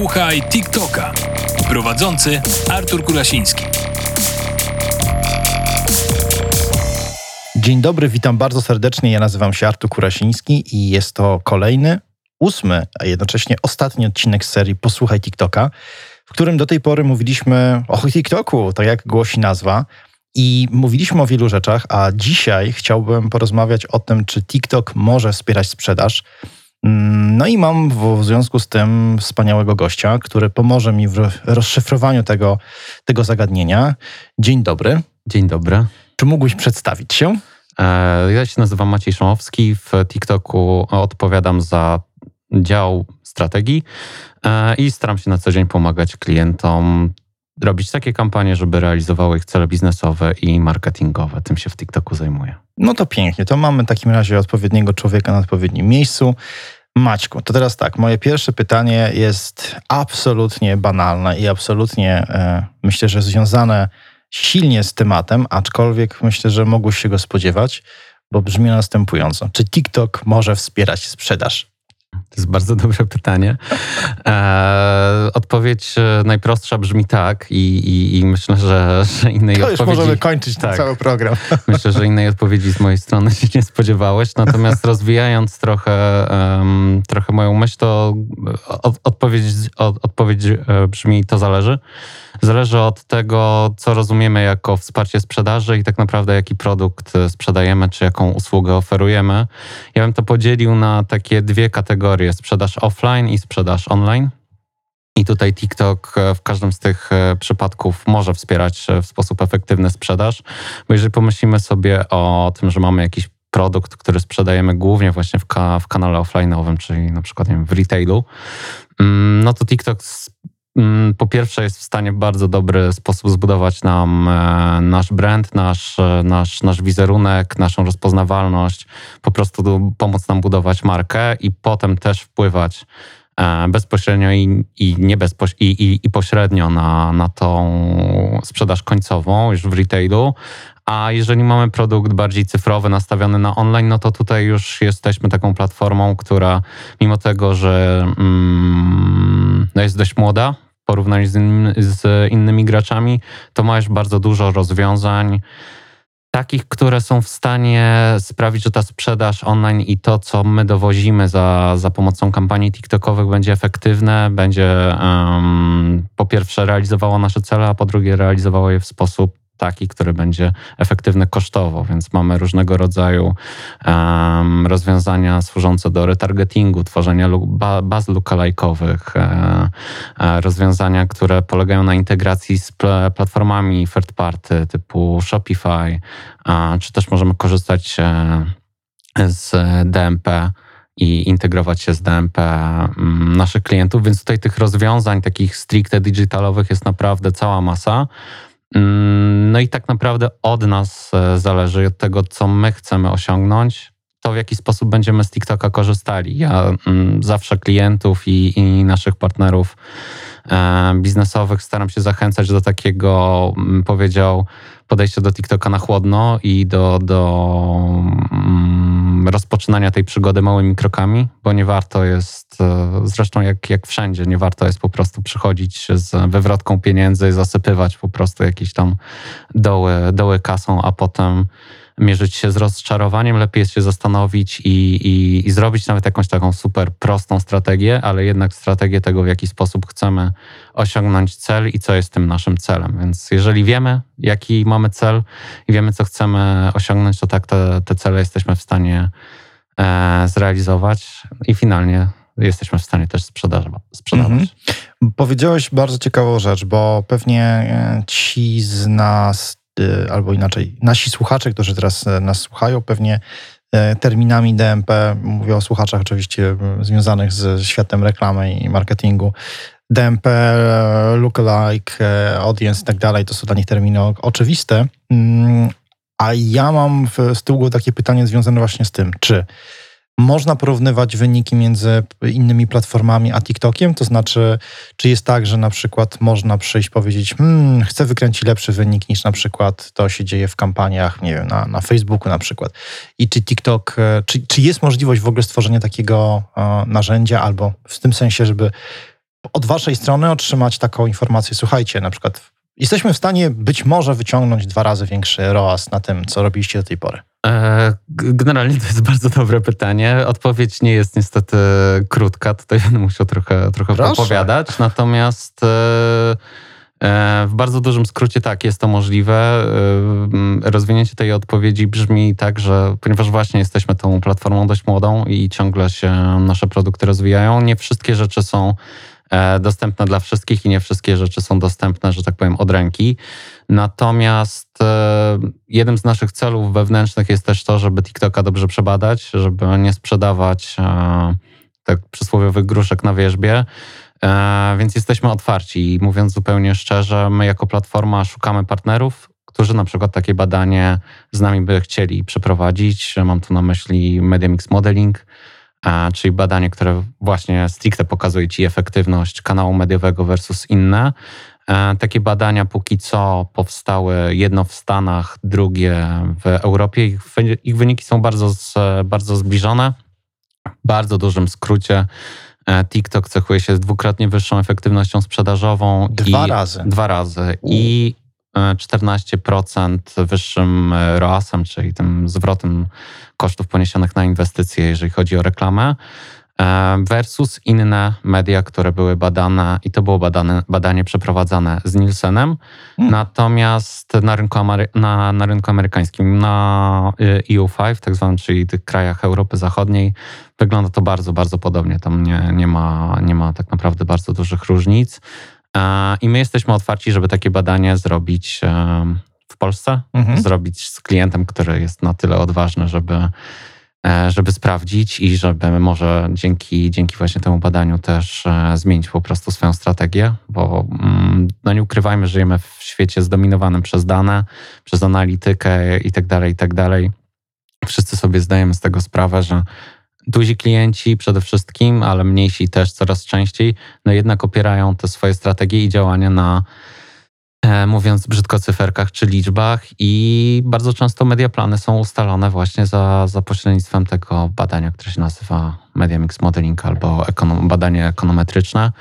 Posłuchaj TikToka. Prowadzący Artur Kurasiński. Dzień dobry, witam bardzo serdecznie. Ja nazywam się Artur Kurasiński i jest to kolejny, ósmy, a jednocześnie ostatni odcinek z serii Posłuchaj TikToka, w którym do tej pory mówiliśmy o TikToku, tak jak głosi nazwa. I mówiliśmy o wielu rzeczach, a dzisiaj chciałbym porozmawiać o tym, czy TikTok może wspierać sprzedaż. Mm, no i mam w związku z tym wspaniałego gościa, który pomoże mi w rozszyfrowaniu tego, tego zagadnienia. Dzień dobry. Dzień dobry. Czy mógłbyś przedstawić się? E, ja się nazywam Maciej Szumowski. W TikToku odpowiadam za dział strategii e, i staram się na co dzień pomagać klientom robić takie kampanie, żeby realizowały ich cele biznesowe i marketingowe. Tym się w TikToku zajmuję. No to pięknie. To mamy w takim razie odpowiedniego człowieka na odpowiednim miejscu. Maćku, to teraz tak, moje pierwsze pytanie jest absolutnie banalne i absolutnie e, myślę, że związane silnie z tematem, aczkolwiek myślę, że mogłeś się go spodziewać, bo brzmi następująco. Czy TikTok może wspierać sprzedaż? To jest bardzo dobre pytanie. E, odpowiedź e, najprostsza brzmi tak i, i, i myślę, że, że innej to odpowiedzi... już możemy kończyć tak. cały program. Myślę, że innej odpowiedzi z mojej strony się nie spodziewałeś. Natomiast rozwijając trochę, um, trochę moją myśl, to od, odpowiedź, od, odpowiedź e, brzmi to zależy. Zależy od tego, co rozumiemy jako wsparcie sprzedaży i tak naprawdę jaki produkt sprzedajemy, czy jaką usługę oferujemy. Ja bym to podzielił na takie dwie kategorie: sprzedaż offline i sprzedaż online. I tutaj TikTok w każdym z tych e, przypadków może wspierać w sposób efektywny sprzedaż, bo jeżeli pomyślimy sobie o tym, że mamy jakiś produkt, który sprzedajemy głównie właśnie w, ka w kanale offline'owym, czyli na przykład wiem, w retailu, mm, no to TikTok po pierwsze jest w stanie w bardzo dobry sposób zbudować nam e, nasz brand, nasz, e, nasz, nasz wizerunek, naszą rozpoznawalność, po prostu pomóc nam budować markę i potem też wpływać e, bezpośrednio i, i, nie bezpoś- i, i, i pośrednio na, na tą sprzedaż końcową już w retailu, a jeżeli mamy produkt bardziej cyfrowy, nastawiony na online, no to tutaj już jesteśmy taką platformą, która mimo tego, że mm, no jest dość młoda porównaniu z, z innymi graczami, to ma już bardzo dużo rozwiązań takich, które są w stanie sprawić, że ta sprzedaż online i to, co my dowozimy za, za pomocą kampanii TikTokowych będzie efektywne, będzie um, po pierwsze realizowało nasze cele, a po drugie realizowało je w sposób taki, który będzie efektywny kosztowo, więc mamy różnego rodzaju um, rozwiązania służące do retargetingu, tworzenia baz lookalike'owych, e, e, rozwiązania, które polegają na integracji z platformami third party typu Shopify, czy też możemy korzystać e, z DMP i integrować się z DMP mm, naszych klientów, więc tutaj tych rozwiązań takich stricte digitalowych jest naprawdę cała masa. Mm, no i tak naprawdę od nas e, zależy, od tego, co my chcemy osiągnąć, to w jaki sposób będziemy z TikToka korzystali. Ja mm, zawsze klientów i, i naszych partnerów e, biznesowych staram się zachęcać do takiego, mm, powiedział, podejścia do TikToka na chłodno i do, do rozpoczynania tej przygody małymi krokami, bo nie warto jest, e, zresztą jak, jak wszędzie, nie warto jest po prostu przychodzić z wywrotką pieniędzy i zasypywać po prostu jakieś tam doły, doły kasą, a potem mierzyć się z rozczarowaniem, lepiej jest się zastanowić i, i, i, zrobić nawet jakąś taką super prostą strategię, ale jednak strategię tego, w jaki sposób chcemy osiągnąć cel i co jest tym naszym celem. Więc jeżeli wiemy, jaki mamy cel i wiemy, co chcemy osiągnąć, to tak te, te cele jesteśmy w stanie e, zrealizować i finalnie jesteśmy w stanie też sprzedawać. Mhm. Powiedziałeś bardzo ciekawą rzecz, bo pewnie e, ci z nas albo inaczej, nasi słuchacze, którzy teraz e, nas słuchają, pewnie e, terminami DMP, mówię o słuchaczach oczywiście związanych z światem reklamy i marketingu, DMP, e, lookalike, audience i tak dalej, to są dla nich terminy oczywiste. Mm, a ja mam z tyłu takie pytanie związane właśnie z tym, czy można porównywać wyniki między innymi platformami a TikTokiem? To znaczy, czy jest tak, że na przykład można przyjść powiedzieć, hmm, chcę wykręcić lepszy wynik niż na przykład to się dzieje w kampaniach, nie wiem, na, na Facebooku na przykład. I czy TikTok, e, czy, czy jest możliwość w ogóle stworzenia takiego uh, narzędzia albo w tym sensie, żeby od waszej strony otrzymać taką informację, słuchajcie, na przykład jesteśmy w stanie być może wyciągnąć dwa razy większy ROAS na tym, co robiliście do tej pory? E, generalnie to jest bardzo dobre pytanie. Odpowiedź nie jest niestety krótka. Tutaj będę musiał trochę, trochę opowiadać. Natomiast e, e, w bardzo dużym skrócie tak, jest to możliwe. Rozwinięcie tej odpowiedzi brzmi tak, że ponieważ właśnie jesteśmy tą platformą dość młodą i ciągle się nasze produkty rozwijają, nie wszystkie rzeczy są e, dostępne dla wszystkich i nie wszystkie rzeczy są dostępne, że tak powiem, od ręki. Natomiast e, jednym z naszych celów wewnętrznych jest też to, żeby TikToka dobrze przebadać, żeby nie sprzedawać e, tak przysłowiowych gruszek na wierzbie. Więc jesteśmy otwarci i mówiąc zupełnie szczerze, my jako platforma szukamy partnerów, którzy na przykład takie badanie z nami by chcieli przeprowadzić. Mam tu na myśli Media Mix Modeling, czyli badanie, które właśnie stricte pokazuje Ci efektywność kanału mediowego versus inne. E, Takie badania póki co powstały jedno w Stanach, drugie w Europie. Ich, ich wyniki są bardzo, z, bardzo zbliżone. W bardzo dużym skrócie e, TikTok cechuje się dwukrotnie wyższą efektywnością sprzedażową. Dwa razy. Dwa razy. I 14% wyższym e, ROAS-em, czyli tym zwrotem kosztów poniesionych na inwestycje, jeżeli chodzi o reklamę, e, versus inne media, które były badane i to było badane, badanie przeprowadzane z Nielsenem. Hmm. Natomiast na rynku, Amery- na, na rynku amerykańskim, na y, EU5, tak zwanym, czyli tych krajach Europy Zachodniej, wygląda to bardzo, bardzo podobnie. Tam nie, nie, ma, nie ma tak naprawdę bardzo dużych różnic. I my jesteśmy otwarci, żeby takie badanie zrobić w Polsce, Mhm. zrobić z klientem, który jest na tyle odważny, żeby, e, żeby sprawdzić i żeby może dzięki, dzięki właśnie temu badaniu też e, zmienić po prostu swoją strategię, bo mm, no nie ukrywajmy, żyjemy w świecie zdominowanym przez dane, przez analitykę i tak dalej, i tak dalej. Wszyscy sobie zdajemy z tego sprawę, że duzi klienci przede wszystkim, ale mniejsi też coraz częściej, no jednak opierają te swoje strategie i działania na e, mówiąc brzydko cyferkach czy liczbach i bardzo często mediaplany są ustalone właśnie za, za pośrednictwem tego badania, które się nazywa Media Mix Modeling albo ekonom, badanie ekonometryczne.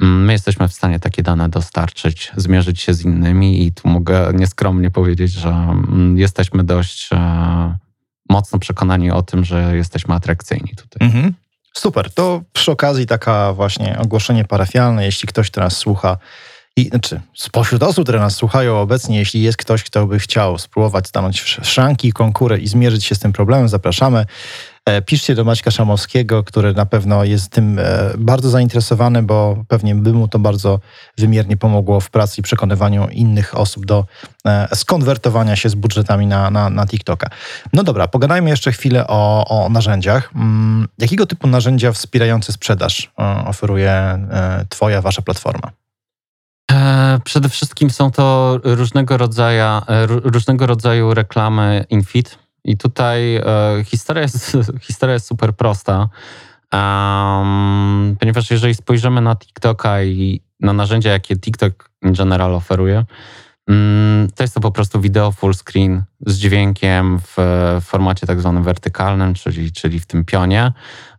Mm, My jesteśmy w stanie takie dane dostarczyć, zmierzyć się z innymi i tu mogę nieskromnie powiedzieć, że mm, jesteśmy dość e, mocno przekonani o tym, że jesteśmy atrakcyjni tutaj. Mhm. Super. To przy okazji taka właśnie ogłoszenie parafialne, jeśli ktoś teraz słucha i znaczy spośród osób, które nas słuchają obecnie, jeśli jest ktoś, kto by chciał spróbować stanąć w sz- szranki, konkurę i zmierzyć się z tym problemem, zapraszamy. E, Piszcie do Maćka Szamowskiego, który na pewno jest tym e, bardzo zainteresowany, bo pewnie by mu to bardzo wymiernie pomogło w pracy i przekonywaniu innych osób do e, skonwertowania się z budżetami na, na, na TikToka. No dobra, pogadajmy jeszcze chwilę o, o narzędziach. Mm, Jakiego typu narzędzia wspierające sprzedaż oferuje Twoja, Wasza platforma? Przede wszystkim są to różnego rodzaju, ró- różnego rodzaju reklamy infit. I tutaj e, historia, jest, historia jest super prosta, Em, ponieważ jeżeli spojrzymy na TikToka i na narzędzia, jakie TikTok in general oferuje, mm, to jest to po prostu wideo full screen z dźwiękiem w formacie tak zwanym wertykalnym, czyli, czyli w tym pionie.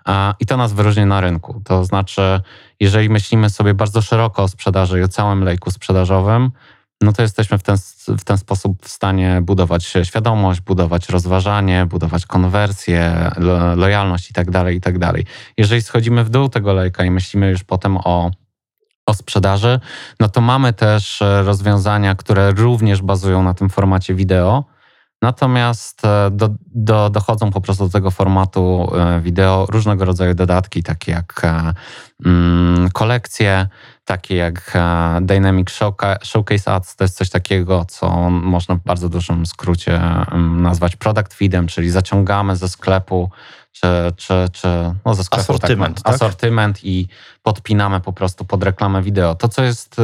A, I to nas wyróżnia na rynku. To znaczy, jeżeli myślimy sobie bardzo szeroko o sprzedaży i o całym lejku sprzedażowym, no to jesteśmy w ten, w ten sposób w stanie budować świadomość, budować rozważanie, budować konwersję, lo, lojalność i tak dalej, i tak. Jeżeli schodzimy w dół tego lejka i myślimy już potem o, o sprzedaży, no to mamy też e, rozwiązania, które również bazują na tym formacie wideo, Natomiast e, do, do, dochodzą po prostu do tego formatu e, wideo różnego rodzaju dodatki, takie jak e, mm, kolekcje, takie jak Dynamic Showca- Showcase Ads. To jest coś takiego, co można w bardzo dużym skrócie mm, nazwać product feedem, czyli zaciągamy ze sklepu czy, czy, czy no ze sklepu Asortyment, tak, tak? asortyment i podpinamy po prostu pod reklamę wideo. To, co jest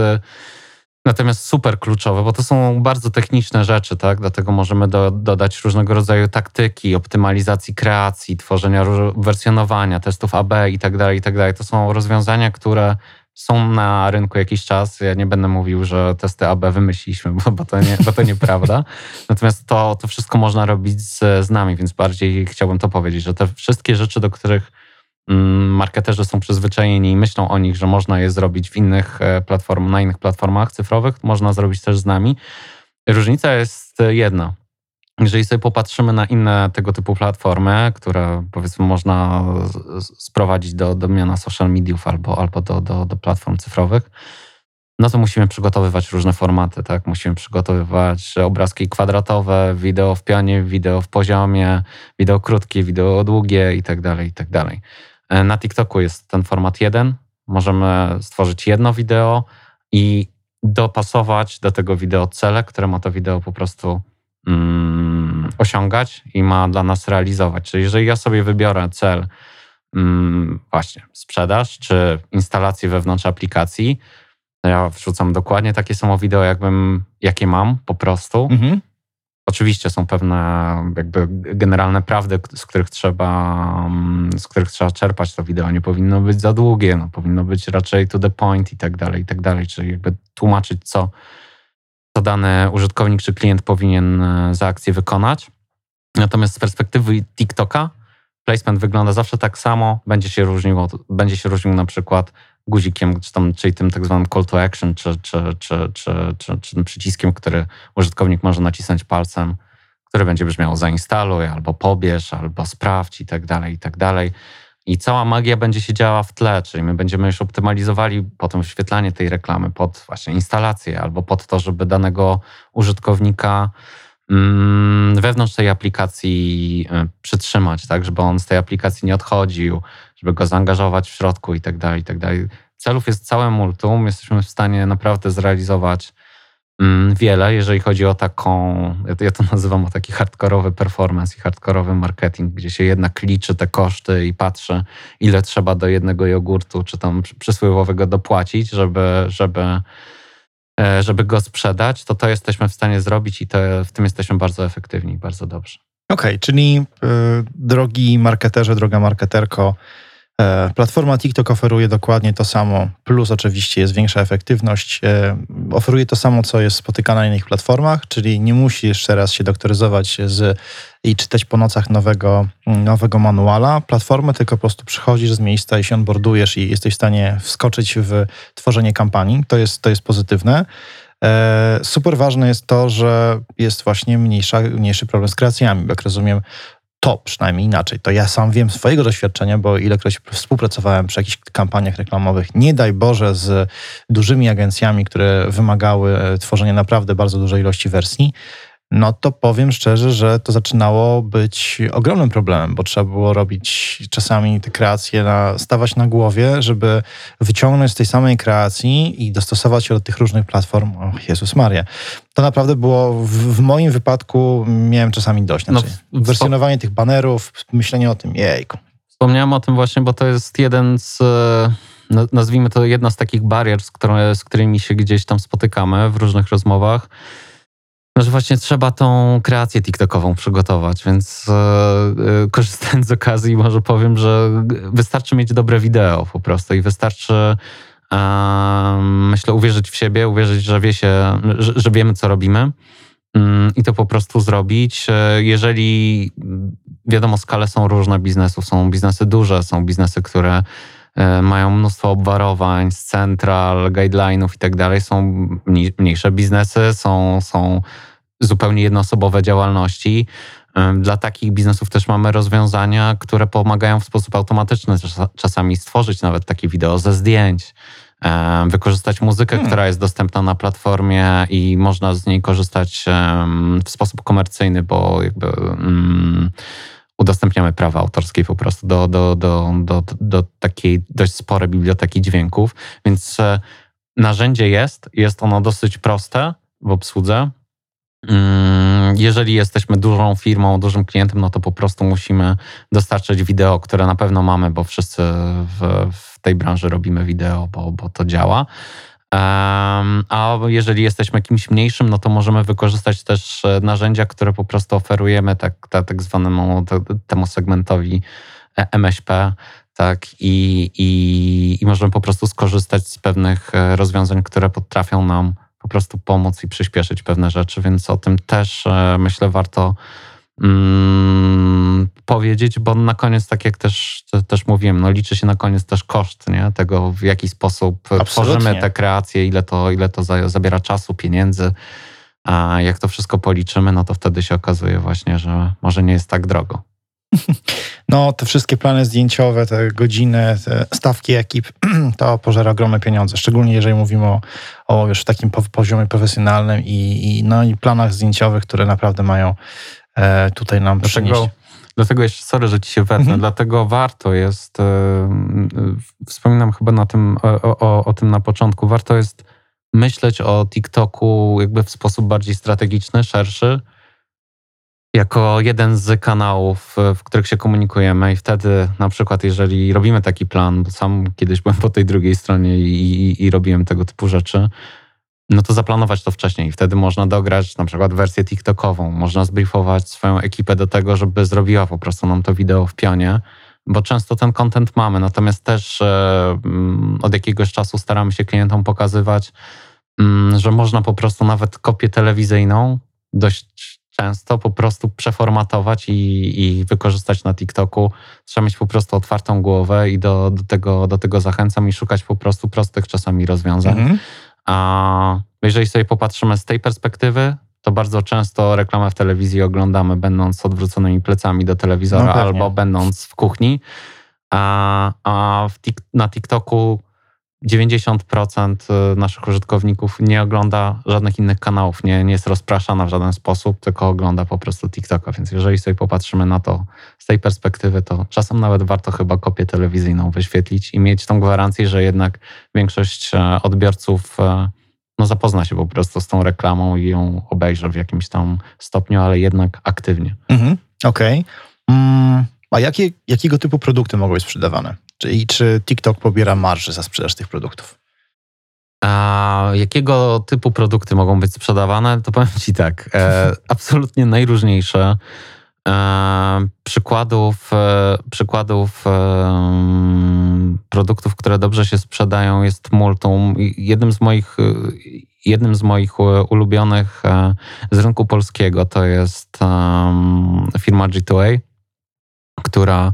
Natomiast super kluczowe, bo to są bardzo techniczne rzeczy, tak? Dlatego możemy do, dodać różnego rodzaju taktyki, optymalizacji kreacji, tworzenia wersjonowania, testów AB i tak dalej, i tak dalej. To są rozwiązania, które są na rynku jakiś czas. Ja nie będę mówił, że testy AB wymyśliliśmy, bo, bo, to, nie, bo to nieprawda. Natomiast to, to wszystko można robić z, z nami, więc bardziej chciałbym to powiedzieć, że te wszystkie rzeczy, do których marketerzy są przyzwyczajeni i myślą o nich, że można je zrobić w innych e, platform, na innych platformach cyfrowych, można zrobić też z nami. Różnica jest jedna. Jeżeli sobie popatrzymy na inne tego typu platformy, które powiedzmy można sprowadzić do, do miana social mediów albo, albo do, do, do platform cyfrowych, no to musimy przygotowywać różne formaty, tak? Musimy przygotowywać obrazki kwadratowe, wideo w pionie, wideo w poziomie, wideo krótkie, wideo długie i tak dalej, i tak dalej. E, na TikToku jest ten format jeden. Możemy stworzyć jedno wideo i dopasować do tego wideo cele, które ma to wideo po prostu mm, osiągać i ma dla nas realizować. Czyli jeżeli ja sobie wybiorę cel, mm, właśnie sprzedaż czy instalację wewnątrz aplikacji, ja wrzucam dokładnie takie samo wideo, jakbym, jakie mam po prostu. Mhm. Oczywiście są pewne jakby generalne prawdy, z których trzeba, mm, z których trzeba czerpać to wideo. Nie powinno być za długie, no, powinno być raczej to the point i tak dalej, i tak dalej. Czyli jakby tłumaczyć, co, co dany użytkownik czy klient powinien e, za akcję wykonać. Natomiast z perspektywy TikToka placement wygląda zawsze tak samo. Będzie się różnił, będzie się różnił na przykład guzikiem, czy tam, czyli tym tak zwanym call to action, czy, czy, czy, czy, czy, czy przyciskiem, który użytkownik może nacisnąć palcem, który będzie brzmiał zainstaluj, albo pobierz, albo sprawdź i tak dalej, i tak dalej. I cała magia będzie się działa w tle, czyli my będziemy już optymalizowali potem wyświetlanie tej reklamy pod właśnie instalację albo pod to, żeby danego użytkownika mm, wewnątrz tej aplikacji y, przytrzymać, tak, żeby on z tej aplikacji nie odchodził, żeby go zaangażować w środku i tak dalej, i tak dalej. Celów jest całe multum. Jesteśmy w stanie naprawdę zrealizować mm, wiele, jeżeli chodzi o taką, ja to nazywam o taki hardkorowy performance i hardkorowy marketing, gdzie się jednak liczy te koszty i patrzy, ile trzeba do jednego jogurtu, czy tam przysłowiowego dopłacić, żeby, żeby, e, żeby go sprzedać, to to jesteśmy w stanie zrobić i to, w tym jesteśmy bardzo efektywni i bardzo dobrze. Okej, okay, czyli y, drogi marketerze, droga marketerko, platforma TikTok oferuje dokładnie to samo, plus oczywiście jest większa efektywność. E, oferuje to samo, co jest spotykane na innych platformach, czyli nie musisz raz się doktoryzować z, i czytać po nocach nowego, nowego manuala platformy, tylko po prostu przychodzisz z miejsca i się onboardujesz i jesteś w stanie wskoczyć w tworzenie kampanii. To jest, to jest pozytywne. E, super ważne jest to, że jest właśnie mniejsza, mniejszy problem z kreacjami, jak rozumiem, to przynajmniej inaczej. To ja sam wiem swojego doświadczenia, bo ilekroć współpracowałem przy jakichś kampaniach reklamowych, nie daj Boże z dużymi agencjami, które wymagały tworzenia naprawdę bardzo dużej ilości wersji, no to powiem szczerze, że to zaczynało być ogromnym problemem, bo trzeba było robić czasami te kreacje, na, stawać na głowie, żeby wyciągnąć z tej samej kreacji i dostosować się do tych różnych platform. O Jezus Maria. To naprawdę było, w, w moim wypadku miałem czasami dość. Znaczy, no, wersjonowanie tych banerów, myślenie o tym, jejku. Wspomniałem o tym właśnie, bo to jest jeden z e, nazwijmy to jedna z takich barier, z którymi się gdzieś tam spotykamy w różnych rozmowach. No, że właśnie trzeba tą kreację TikTokową przygotować, więc yy, korzystając z okazji, może powiem, że wystarczy mieć dobre wideo po prostu i wystarczy, yy, myślę, uwierzyć w siebie, uwierzyć, że, wie się, że, że wiemy, co robimy yy, i to po prostu zrobić. Jeżeli wiadomo, skale są różne biznesów, są biznesy duże, są biznesy, które mają mnóstwo obwarowań, z central, guidelinów i tak dalej. Są mniejsze biznesy, są, są zupełnie jednoosobowe działalności. E, dla takich biznesów też mamy rozwiązania, które pomagają w sposób automatyczny czasami stworzyć nawet takie wideo ze zdjęć, e, wykorzystać muzykę, hmm. która jest dostępna na platformie i można z niej korzystać w sposób komercyjny, bo jakby. Mm, udostępniamy prawa autorskie po prostu do, do, do, do, do takiej dość sporej biblioteki dźwięków, więc e, narzędzie jest, jest ono dosyć proste w obsłudze. Mm, jeżeli jesteśmy dużą firmą, dużym klientem, no to po prostu musimy dostarczyć wideo, które na pewno mamy, bo wszyscy w, w tej branży robimy wideo, bo, bo to działa. A jeżeli jesteśmy kimś mniejszym, no to możemy wykorzystać też e, narzędzia, które po prostu oferujemy tak, tak, zwanemu temu segmentowi e, MŚP, tak, i, i, i możemy po prostu skorzystać z pewnych e, rozwiązań, które potrafią nam po prostu pomóc i przyspieszyć pewne rzeczy, więc o tym też myślę warto mm, powiedzieć, bo na koniec, tak jak też, te, też mówiłem, no liczy się na koniec też koszt nie? tego, w jaki sposób Absolutnie. tworzymy te kreacje, ile to, ile to za, zabiera czasu, pieniędzy. A jak to wszystko policzymy, no to wtedy się okazuje właśnie, że może nie jest tak drogo. No, te wszystkie plany zdjęciowe, te godziny, te stawki ekip, to pożera ogromne pieniądze. Szczególnie jeżeli mówimy o, o już takim po- poziomie profesjonalnym i, i, no, i planach zdjęciowych, które naprawdę mają e, tutaj nam przynieść. Dlatego, jeszcze, sorry, że ci się wetnę, Mhm. dlatego warto jest, e, e, wspominam chyba na tym, o, o, o tym na początku, warto jest myśleć o TikToku jakby w sposób bardziej strategiczny, szerszy, jako jeden z kanałów, e, w których się komunikujemy i wtedy na przykład jeżeli robimy taki plan, bo sam kiedyś byłem po tej drugiej stronie i, i, i robiłem tego typu rzeczy, no to zaplanować to wcześniej. Wtedy można dograć na przykład wersję TikTokową, można zbriefować swoją ekipę do tego, żeby zrobiła po prostu nam to wideo w pionie, bo często ten content mamy, natomiast też e, mm, od jakiegoś czasu staramy się klientom pokazywać, mm, że można po prostu nawet kopię telewizyjną dość często po prostu przeformatować i, i wykorzystać na TikToku. Trzeba mieć po prostu otwartą głowę i do, do, tego, do tego zachęcam i szukać po prostu prostych czasami rozwiązań. Mhm. A jeżeli sobie popatrzymy z tej perspektywy, to bardzo często reklamę w telewizji oglądamy będąc odwróconymi plecami do telewizora No albo będąc w kuchni. A, a w na TikToku 90% naszych użytkowników nie ogląda żadnych innych kanałów, nie, nie jest rozpraszana w żaden sposób, tylko ogląda po prostu TikToka. Więc jeżeli sobie popatrzymy na to z tej perspektywy, to czasem nawet warto chyba kopię telewizyjną wyświetlić i mieć tą gwarancję, że jednak większość e, odbiorców e, no, zapozna się po prostu z tą reklamą i ją obejrzy w jakimś tam stopniu, ale jednak aktywnie. Mhm. Okej. Mm, a jakie, jakiego typu produkty mogą być sprzedawane? Czy, I czy TikTok pobiera marży za sprzedaż tych produktów? A jakiego typu produkty mogą być sprzedawane? To powiem Ci tak, e, absolutnie najróżniejsze. E, przykładów e, przykładów e, produktów, które dobrze się sprzedają jest multum. Jednym z moich, e, jednym z moich e, ulubionych z rynku polskiego to jest firma G2A, która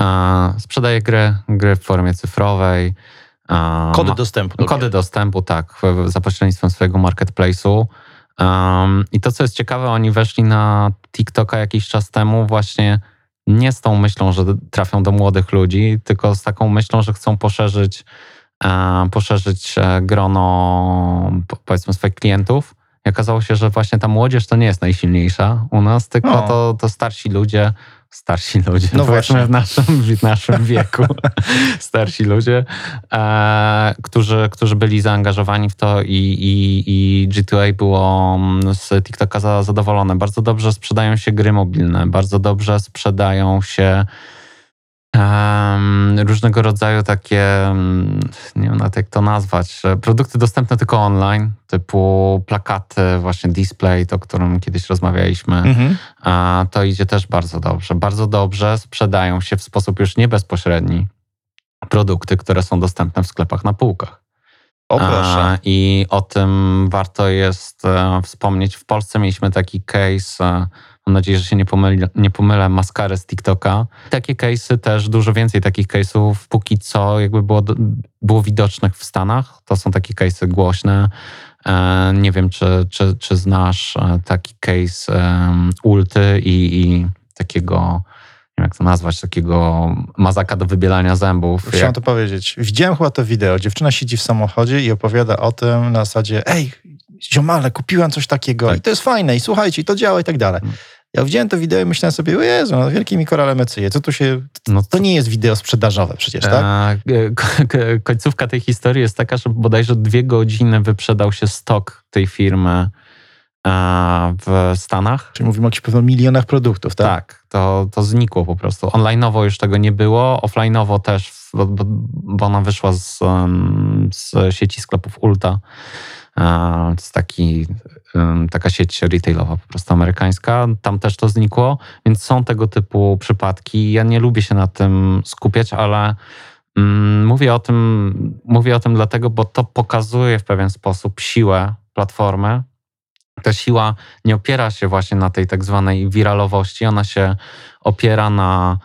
e, sprzedaje gry, gry w formie cyfrowej. e, Kody dostępu. do Kody gier. dostępu, tak, za pośrednictwem swojego marketplace'u. Um, I to, co jest ciekawe, oni weszli na TikToka jakiś czas temu właśnie nie z tą myślą, że trafią do młodych ludzi, tylko z taką myślą, że chcą poszerzyć, e, poszerzyć e, grono, po- powiedzmy, swoich klientów. I okazało się, że właśnie ta młodzież to nie jest najsilniejsza u nas, tylko O. to, to starsi ludzie, starsi ludzie, No właśnie. w naszym, w naszym wieku, starsi ludzie, e, którzy, którzy byli zaangażowani w to i, i, i G2A było mm, z TikToka za, zadowolone. Bardzo dobrze sprzedają się gry mobilne, bardzo dobrze sprzedają się em, różnego rodzaju takie, nie wiem nawet jak to nazwać, produkty dostępne tylko online, typu plakaty, właśnie display, to o którym kiedyś rozmawialiśmy. Mhm. A to idzie też bardzo dobrze. Bardzo dobrze sprzedają się w sposób już nie bezpośredni produkty, które są dostępne w sklepach na półkach. O proszę. A, I o tym warto jest e, wspomnieć. W Polsce mieliśmy taki case, e, mam nadzieję, że się nie pomylę, nie pomylę maskarę z TikToka. Takie case'y też, dużo więcej takich case'ów póki co jakby było, było widocznych w Stanach. To są takie case'y głośne. E, Nie wiem, czy, czy, czy znasz e, taki case em, ulty i, i takiego, nie wiem jak to nazwać, takiego mazaka do wybielania zębów. Chciałem Jak- to powiedzieć. Widziałem chyba to wideo. Dziewczyna siedzi w samochodzie i opowiada o tym na zasadzie ej, ziomale, kupiłam coś takiego Tak. i to jest fajne i słuchajcie, i to działa i tak dalej. Mm. Ja widziałem to wideo i myślałem sobie, o Jezu, no, wielkie mi korale mecyje. Co tu się... No To nie jest wideo sprzedażowe przecież, tak? E, ko- ko- Końcówka tej historii jest taka, że bodajże dwie godziny wyprzedał się stok tej firmy e, w Stanach. Czyli mówimy o jakichś pewno milionach produktów, tak? Tak, to, to znikło po prostu. Online'owo już tego nie było, offline'owo też, bo, bo, ona wyszła z, z sieci sklepów Ulta. To jest taki, taka sieć retailowa po prostu amerykańska. Tam też to znikło, więc są tego typu przypadki. Ja nie lubię się na tym skupiać, ale mm, mówię o tym, mówię o tym dlatego, bo to pokazuje w pewien sposób siłę platformy, ta siła nie opiera się właśnie na tej tak zwanej wiralowości, ona się opiera na,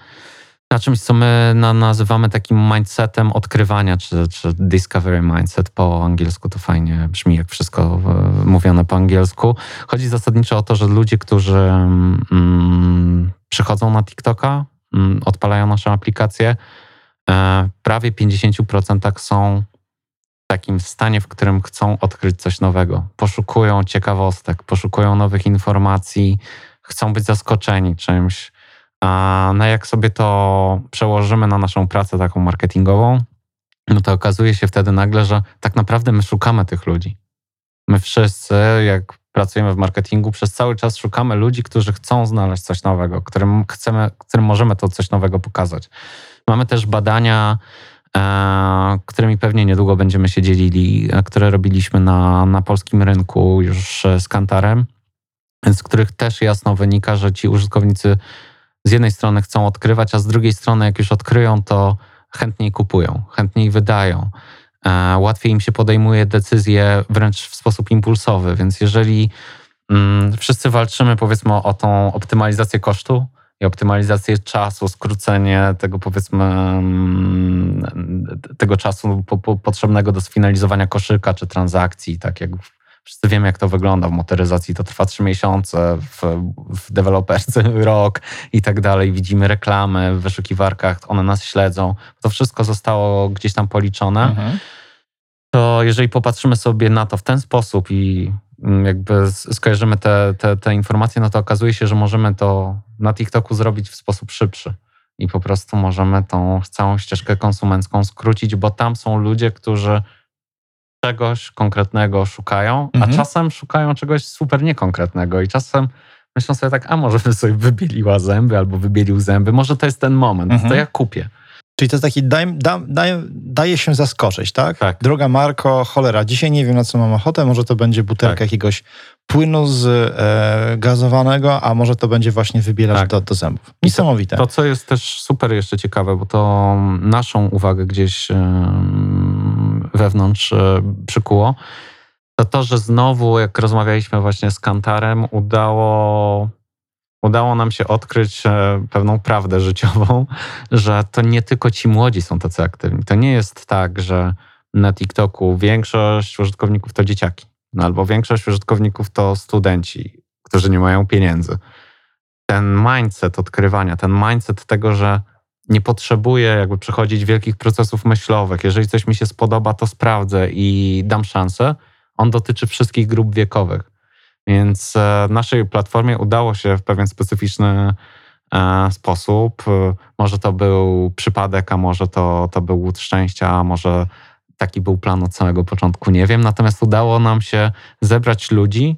na czymś, co my na, nazywamy takim mindsetem odkrywania, czy, czy discovery mindset po angielsku. To fajnie brzmi, jak wszystko e, mówione po angielsku. Chodzi zasadniczo o to, że ludzie, którzy mm, przychodzą na TikToka, mm, odpalają naszą aplikację, e, prawie 50% są w takim stanie, w którym chcą odkryć coś nowego. Poszukują ciekawostek, poszukują nowych informacji, chcą być zaskoczeni czymś. No jak sobie to przełożymy na naszą pracę taką marketingową, no to okazuje się wtedy nagle, że tak naprawdę my szukamy tych ludzi. My wszyscy, jak pracujemy w marketingu, przez cały czas szukamy ludzi, którzy chcą znaleźć coś nowego, którym, chcemy, którym możemy to coś nowego pokazać. Mamy też badania, e, którymi pewnie niedługo będziemy się dzielili, e, które robiliśmy na, na polskim rynku już z Kantarem, z których też jasno wynika, że ci użytkownicy z jednej strony chcą odkrywać, a z drugiej strony, jak już odkryją, to chętniej kupują, chętniej wydają. E, łatwiej im się podejmuje decyzje wręcz w sposób impulsowy, więc jeżeli mm, wszyscy walczymy powiedzmy o tą optymalizację kosztu i optymalizację czasu, skrócenie tego powiedzmy mm, tego czasu po, po, potrzebnego do sfinalizowania koszyka czy transakcji, tak jak Wszyscy wiemy, jak to wygląda w motoryzacji. To trwa trzy miesiące, w, w deweloperce rok i tak dalej. Widzimy reklamy w wyszukiwarkach, one nas śledzą. To wszystko zostało gdzieś tam policzone. Mhm. To jeżeli popatrzymy sobie na to w ten sposób i mm, jakby skojarzymy te, te, te informacje, no to okazuje się, że możemy to na TikToku zrobić w sposób szybszy. I po prostu możemy tą całą ścieżkę konsumencką skrócić, bo tam są ludzie, którzy czegoś konkretnego szukają, mhm. a czasem szukają czegoś super niekonkretnego i czasem myślą sobie tak, a może by sobie wybieliła zęby albo wybielił zęby, może to jest ten moment, mhm. to ja kupię. Czyli to jest taki, daj, da, daj, daje się zaskoczyć, tak? tak? Droga Marko, cholera, dzisiaj nie wiem na co mam ochotę, może to będzie butelka tak. jakiegoś płynu z e, gazowanego, a może to będzie właśnie wybielacz tak. do, do zębów. Niesamowite. To, to, co jest też super jeszcze ciekawe, bo to naszą uwagę gdzieś wewnątrz e, przykuło, to to, że znowu, jak rozmawialiśmy właśnie z Kantarem, udało, udało nam się odkryć e, pewną prawdę życiową, że to nie tylko ci młodzi są tacy aktywni. To nie jest tak, że na TikToku większość użytkowników to dzieciaki, no albo większość użytkowników to studenci, którzy nie mają pieniędzy. Ten mindset odkrywania, ten mindset tego, że nie potrzebuję jakby przechodzić wielkich procesów myślowych. Jeżeli coś mi się spodoba, to sprawdzę i dam szansę. On dotyczy wszystkich grup wiekowych. Więc e, naszej platformie udało się w pewien specyficzny e, sposób. E, może to był przypadek, a może to, to był łód szczęścia, a może taki był plan od samego początku, nie wiem. Natomiast udało nam się zebrać ludzi,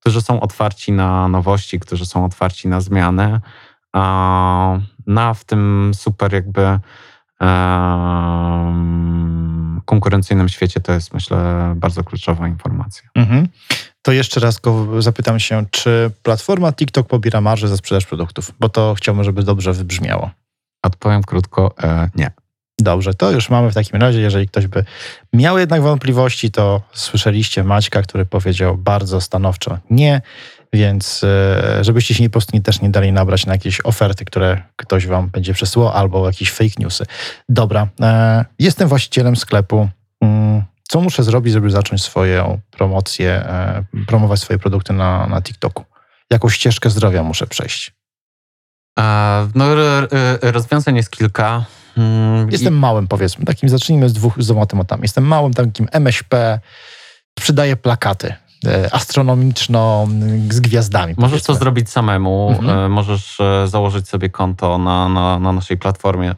którzy są otwarci na nowości, którzy są otwarci na zmiany, na w tym super jakby konkurencyjnym świecie to jest myślę bardzo kluczowa informacja. Mhm. To jeszcze raz go zapytam się, czy platforma TikTok pobiera marżę za sprzedaż produktów? Bo to chciałbym, żeby dobrze wybrzmiało. Odpowiem krótko, e, nie. Dobrze, to już mamy w takim razie. Jeżeli ktoś by miał jednak wątpliwości, to słyszeliście Maćka, który powiedział bardzo stanowczo nie. Więc e, żebyście się nie, po prostu nie, też nie dali nabrać na jakieś oferty, które ktoś wam będzie przesyłał, albo jakieś fake newsy. Dobra, e, jestem właścicielem sklepu. Mm, co muszę zrobić, żeby zacząć swoją promocję, e, promować swoje produkty na, na TikToku? Jaką ścieżkę zdrowia muszę przejść? No, rozwiązań jest kilka. Mm, jestem małym, powiedzmy. Takim zacznijmy z dwóch z dwoma tematami. Jestem małym takim MŚP, sprzedaję plakaty astronomiczną z gwiazdami. Możesz powiedzmy. to zrobić samemu. Mhm. E, możesz e, założyć sobie konto na, na, na naszej platformie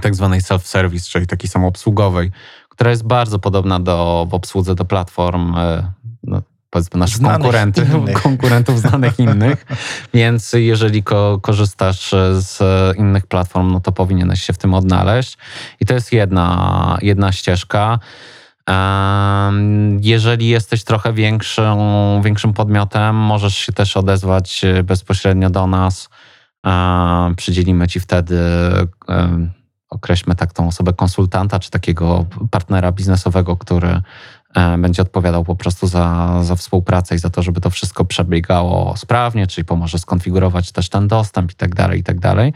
tak zwanej self-service, czyli takiej samoobsługowej, która jest bardzo podobna do, w obsłudze do platform no, powiedzmy naszych konkurentów, innych. konkurentów znanych innych. Więc jeżeli ko korzystasz z innych platform, no to powinieneś się w tym odnaleźć. I to jest jedna, jedna ścieżka. Jeżeli jesteś trochę większym, większym podmiotem, możesz się też odezwać e, bezpośrednio do nas. Przydzielimy ci wtedy, określmy tak tą osobę konsultanta, czy takiego partnera biznesowego, który e, będzie odpowiadał po prostu za, za współpracę i za to, żeby to wszystko przebiegało sprawnie, czyli pomoże skonfigurować też ten dostęp i tak dalej, i tak dalej.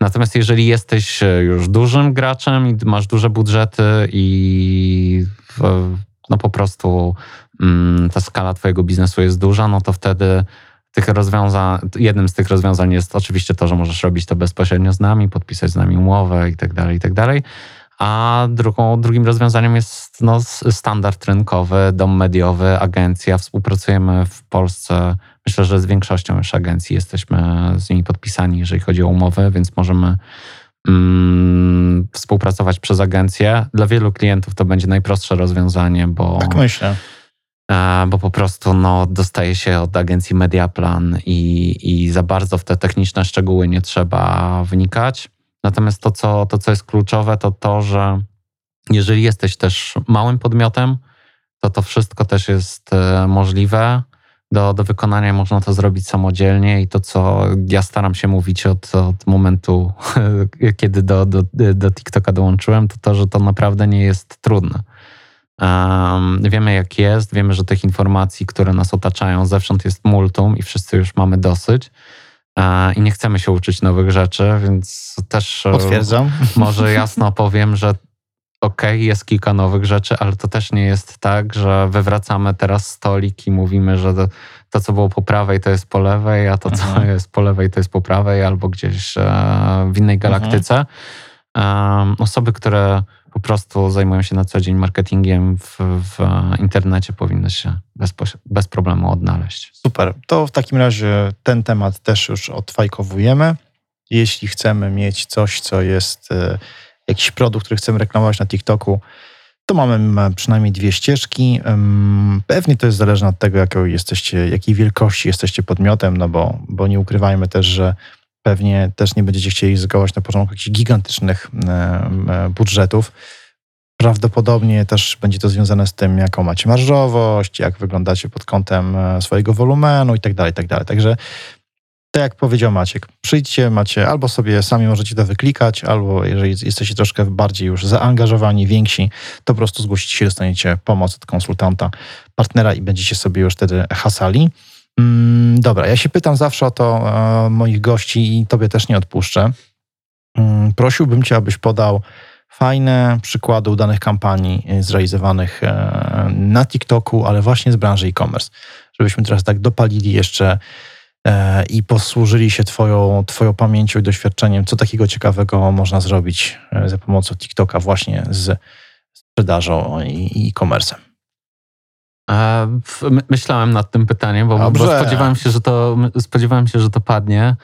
Natomiast jeżeli jesteś e, już dużym graczem i masz duże budżety i no po prostu mm, ta skala twojego biznesu jest duża, no to wtedy tych rozwiązań, jednym z tych rozwiązań jest oczywiście to, że możesz robić to bezpośrednio z nami, podpisać z nami umowę i tak dalej, i tak dalej. A drugą, drugim rozwiązaniem jest no, standard rynkowy, dom mediowy, agencja. Współpracujemy w Polsce, myślę, że z większością już agencji jesteśmy z nimi podpisani, jeżeli chodzi o umowy, więc możemy mm, współpracować przez agencję. Dla wielu klientów to będzie najprostsze rozwiązanie, bo. Tak myślę E, bo po prostu no, dostaje się od agencji Mediaplan i, i za bardzo w te techniczne szczegóły nie trzeba wnikać. Natomiast to co, to, co jest kluczowe, to to, że jeżeli jesteś też małym podmiotem, to to wszystko też jest e, możliwe do, do wykonania. Można to zrobić samodzielnie i to, co ja staram się mówić od, od momentu, kiedy do, do, do TikToka dołączyłem, to to, że to naprawdę nie jest trudne. Um, wiemy, jak jest, wiemy, że tych informacji, które nas otaczają, zewsząd jest multum i wszyscy już mamy dosyć. I nie chcemy się uczyć nowych rzeczy, więc też. E, Potwierdzam. Może jasno powiem, że okej, okay, jest kilka nowych rzeczy, ale to też nie jest tak, że wywracamy teraz stolik i mówimy, że to, to co było po prawej, to jest po lewej, a to, co mhm. jest po lewej, to jest po prawej, albo gdzieś e, w innej galaktyce. Mhm. Osoby, które po prostu zajmują się na co dzień marketingiem w, w internecie, powinny się bez, bez problemu odnaleźć. Super. To w takim razie ten temat też już odfajkowujemy. Jeśli chcemy mieć coś, co jest e, jakiś produkt, który chcemy reklamować na TikToku, to mamy przynajmniej dwie ścieżki. Pewnie to jest zależne od tego, jakiej, jesteście, jakiej wielkości jesteście podmiotem, no bo, bo nie ukrywajmy też, że pewnie też nie będziecie chcieli ryzykować na początku jakichś gigantycznych budżetów. Prawdopodobnie też będzie to związane z tym, jaką macie marżowość, jak wyglądacie pod kątem e, swojego wolumenu i tak dalej, tak. Także tak jak powiedział Maciek, przyjdźcie, macie albo sobie sami możecie to wyklikać, albo jeżeli jesteście troszkę bardziej już zaangażowani, więksi, to po prostu zgłosicie się, dostaniecie pomoc od konsultanta, partnera i będziecie sobie już wtedy hasali. Mm, dobra, ja się pytam zawsze o to e, moich gości i tobie też nie odpuszczę. Mm, prosiłbym cię, abyś podał fajne przykłady udanych kampanii e, zrealizowanych e, na TikToku, ale właśnie z branży e-commerce. Żebyśmy teraz tak dopalili jeszcze i posłużyli się twoją, twoją pamięcią i doświadczeniem, co takiego ciekawego można zrobić za pomocą TikToka właśnie z sprzedażą i e-commerce'em. Myślałem nad tym pytaniem, bo, bo, spodziewałem, się, że to, spodziewałem się, że to padnie.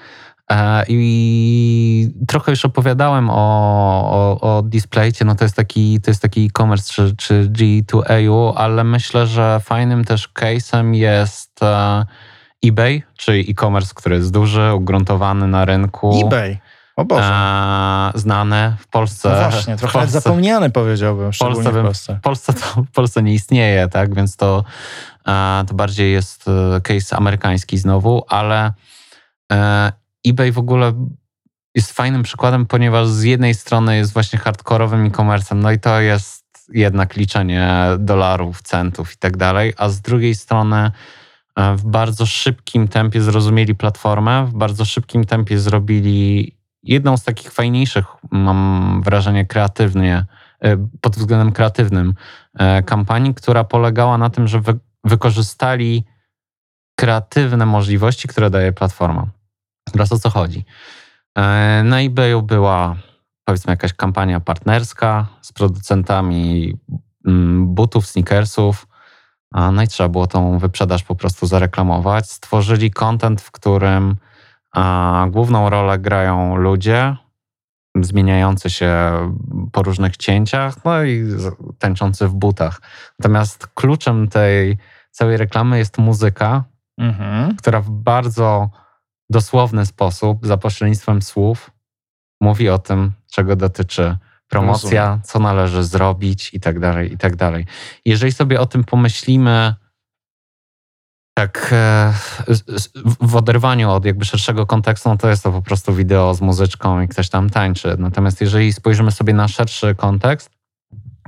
E, I trochę już opowiadałem o, o, o Displaycie, no to jest taki to jest taki e-commerce czy, czy G2AU, ale myślę, że fajnym też case'em jest e, eBay, czyli e-commerce, który jest duży, ugruntowany na rynku. eBay? O Boże. E, znane w Polsce. No właśnie, trochę Polsce, zapomniany powiedziałbym, szczególnie Polsce, w Polsce. W Polsce to, w Polsce nie istnieje, tak, więc to, e, to bardziej jest e, case amerykański znowu, ale e, eBay w ogóle jest fajnym przykładem, ponieważ z jednej strony jest właśnie hardkorowym e-commerce'em, no i to jest jednak liczenie dolarów, centów i tak dalej, a z drugiej strony e, w bardzo szybkim tempie zrozumieli platformę, w bardzo szybkim tempie zrobili jedną z takich fajniejszych, mam wrażenie, kreatywnie, e, pod względem kreatywnym, e, kampanii, która polegała na tym, że wy, wykorzystali kreatywne możliwości, które daje platforma. Teraz o co chodzi? E, na eBayu była powiedzmy jakaś kampania partnerska z producentami mm, butów, sneakersów, no i trzeba było tą wyprzedaż po prostu zareklamować. Stworzyli content, w którym a główną rolę grają ludzie zmieniający się po różnych cięciach, no i tańczący w butach. Natomiast kluczem tej całej reklamy jest muzyka, mhm. która w bardzo dosłowny sposób, za pośrednictwem słów, mówi o tym, czego dotyczy promocja, Rozumiem. co należy zrobić i tak dalej, i tak dalej. Jeżeli sobie o tym pomyślimy, tak e, w oderwaniu od jakby szerszego kontekstu, no to jest to po prostu wideo z muzyczką i ktoś tam tańczy. Natomiast jeżeli spojrzymy sobie na szerszy kontekst,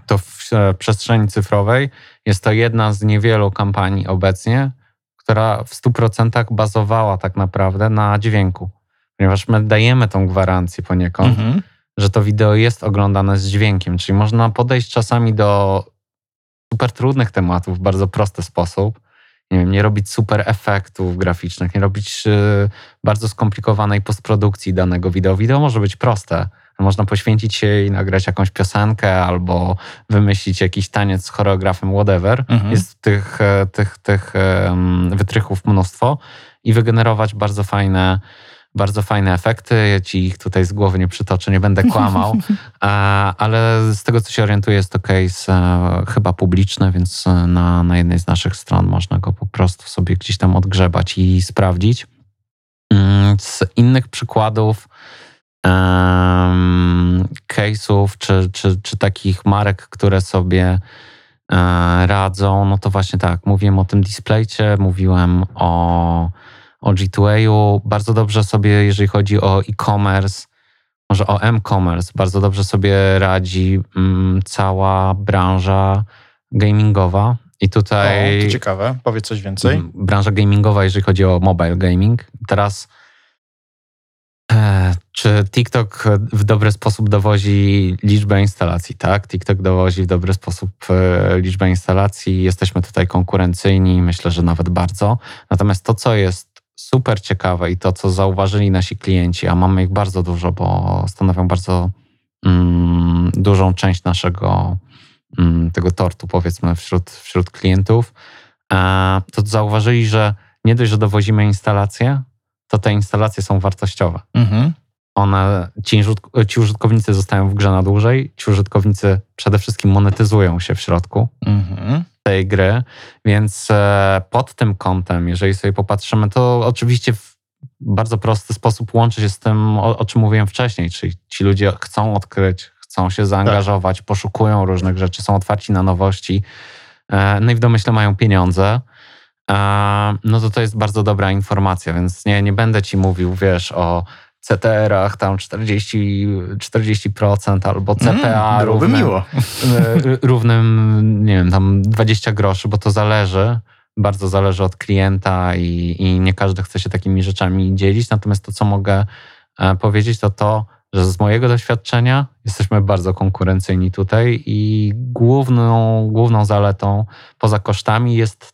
to w e, przestrzeni cyfrowej jest to jedna z niewielu kampanii obecnie, która w 100% bazowała tak naprawdę na dźwięku. Ponieważ my dajemy tą gwarancję poniekąd, Mhm. że to wideo jest oglądane z dźwiękiem, czyli można podejść czasami do super trudnych tematów w bardzo prosty sposób. Nie wiem, nie robić super efektów graficznych, nie robić y, bardzo skomplikowanej postprodukcji danego wideo. Wideo może być proste. Można poświęcić się i nagrać jakąś piosenkę albo wymyślić jakiś taniec z choreografem, whatever. Mhm. Jest tych, e, tych, tych wytrychów mnóstwo i wygenerować bardzo fajne, bardzo fajne efekty. Ja ci ich tutaj z głowy nie przytoczę, nie będę kłamał, ale z tego co się orientuję jest to case e, chyba publiczny, więc e, na, na jednej z naszych stron można go po prostu sobie gdzieś tam odgrzebać i sprawdzić. Mm, Z innych przykładów case'ów czy, czy, czy takich marek, które sobie e, radzą, no to właśnie tak, mówiłem o tym displaycie, mówiłem o, o G2A-u, bardzo dobrze sobie, jeżeli chodzi o e-commerce, może o m-commerce, bardzo dobrze sobie radzi mm, cała branża gamingowa i tutaj... O, to ciekawe. Powiedz coś więcej. M, branża gamingowa, jeżeli chodzi o mobile gaming. Teraz e, czy TikTok w dobry sposób dowozi liczbę instalacji? Tak, TikTok dowozi w dobry sposób e, liczbę instalacji. Jesteśmy tutaj konkurencyjni, myślę, że nawet bardzo. Natomiast to, co jest super ciekawe i to, co zauważyli nasi klienci, a mamy ich bardzo dużo, bo stanowią bardzo mm, dużą część naszego mm, tego tortu, powiedzmy, wśród, wśród klientów, e, to zauważyli, że nie dość, że dowozimy instalacje, to te instalacje są wartościowe. Mhm. One, ci, ci użytkownicy zostają w grze na dłużej, ci użytkownicy przede wszystkim monetyzują się w środku Mhm. Tej gry, więc e, pod tym kątem, jeżeli sobie popatrzymy, to oczywiście w bardzo prosty sposób łączy się z tym, o, o czym mówiłem wcześniej, czyli ci ludzie chcą odkryć, chcą się zaangażować, poszukują różnych rzeczy, są otwarci na nowości, e, no i w domyśle mają pieniądze, e, no to to jest bardzo dobra informacja, więc nie, nie będę ci mówił, wiesz, o CTR-ach tam 40, 40% albo CPA Mm, równym, miło. e, równym, nie wiem, tam 20 groszy, bo to zależy. Bardzo zależy od klienta i, i nie każdy chce się takimi rzeczami dzielić. Natomiast to, co mogę e, powiedzieć, to to, że z mojego doświadczenia jesteśmy bardzo konkurencyjni tutaj i główną, główną zaletą poza kosztami jest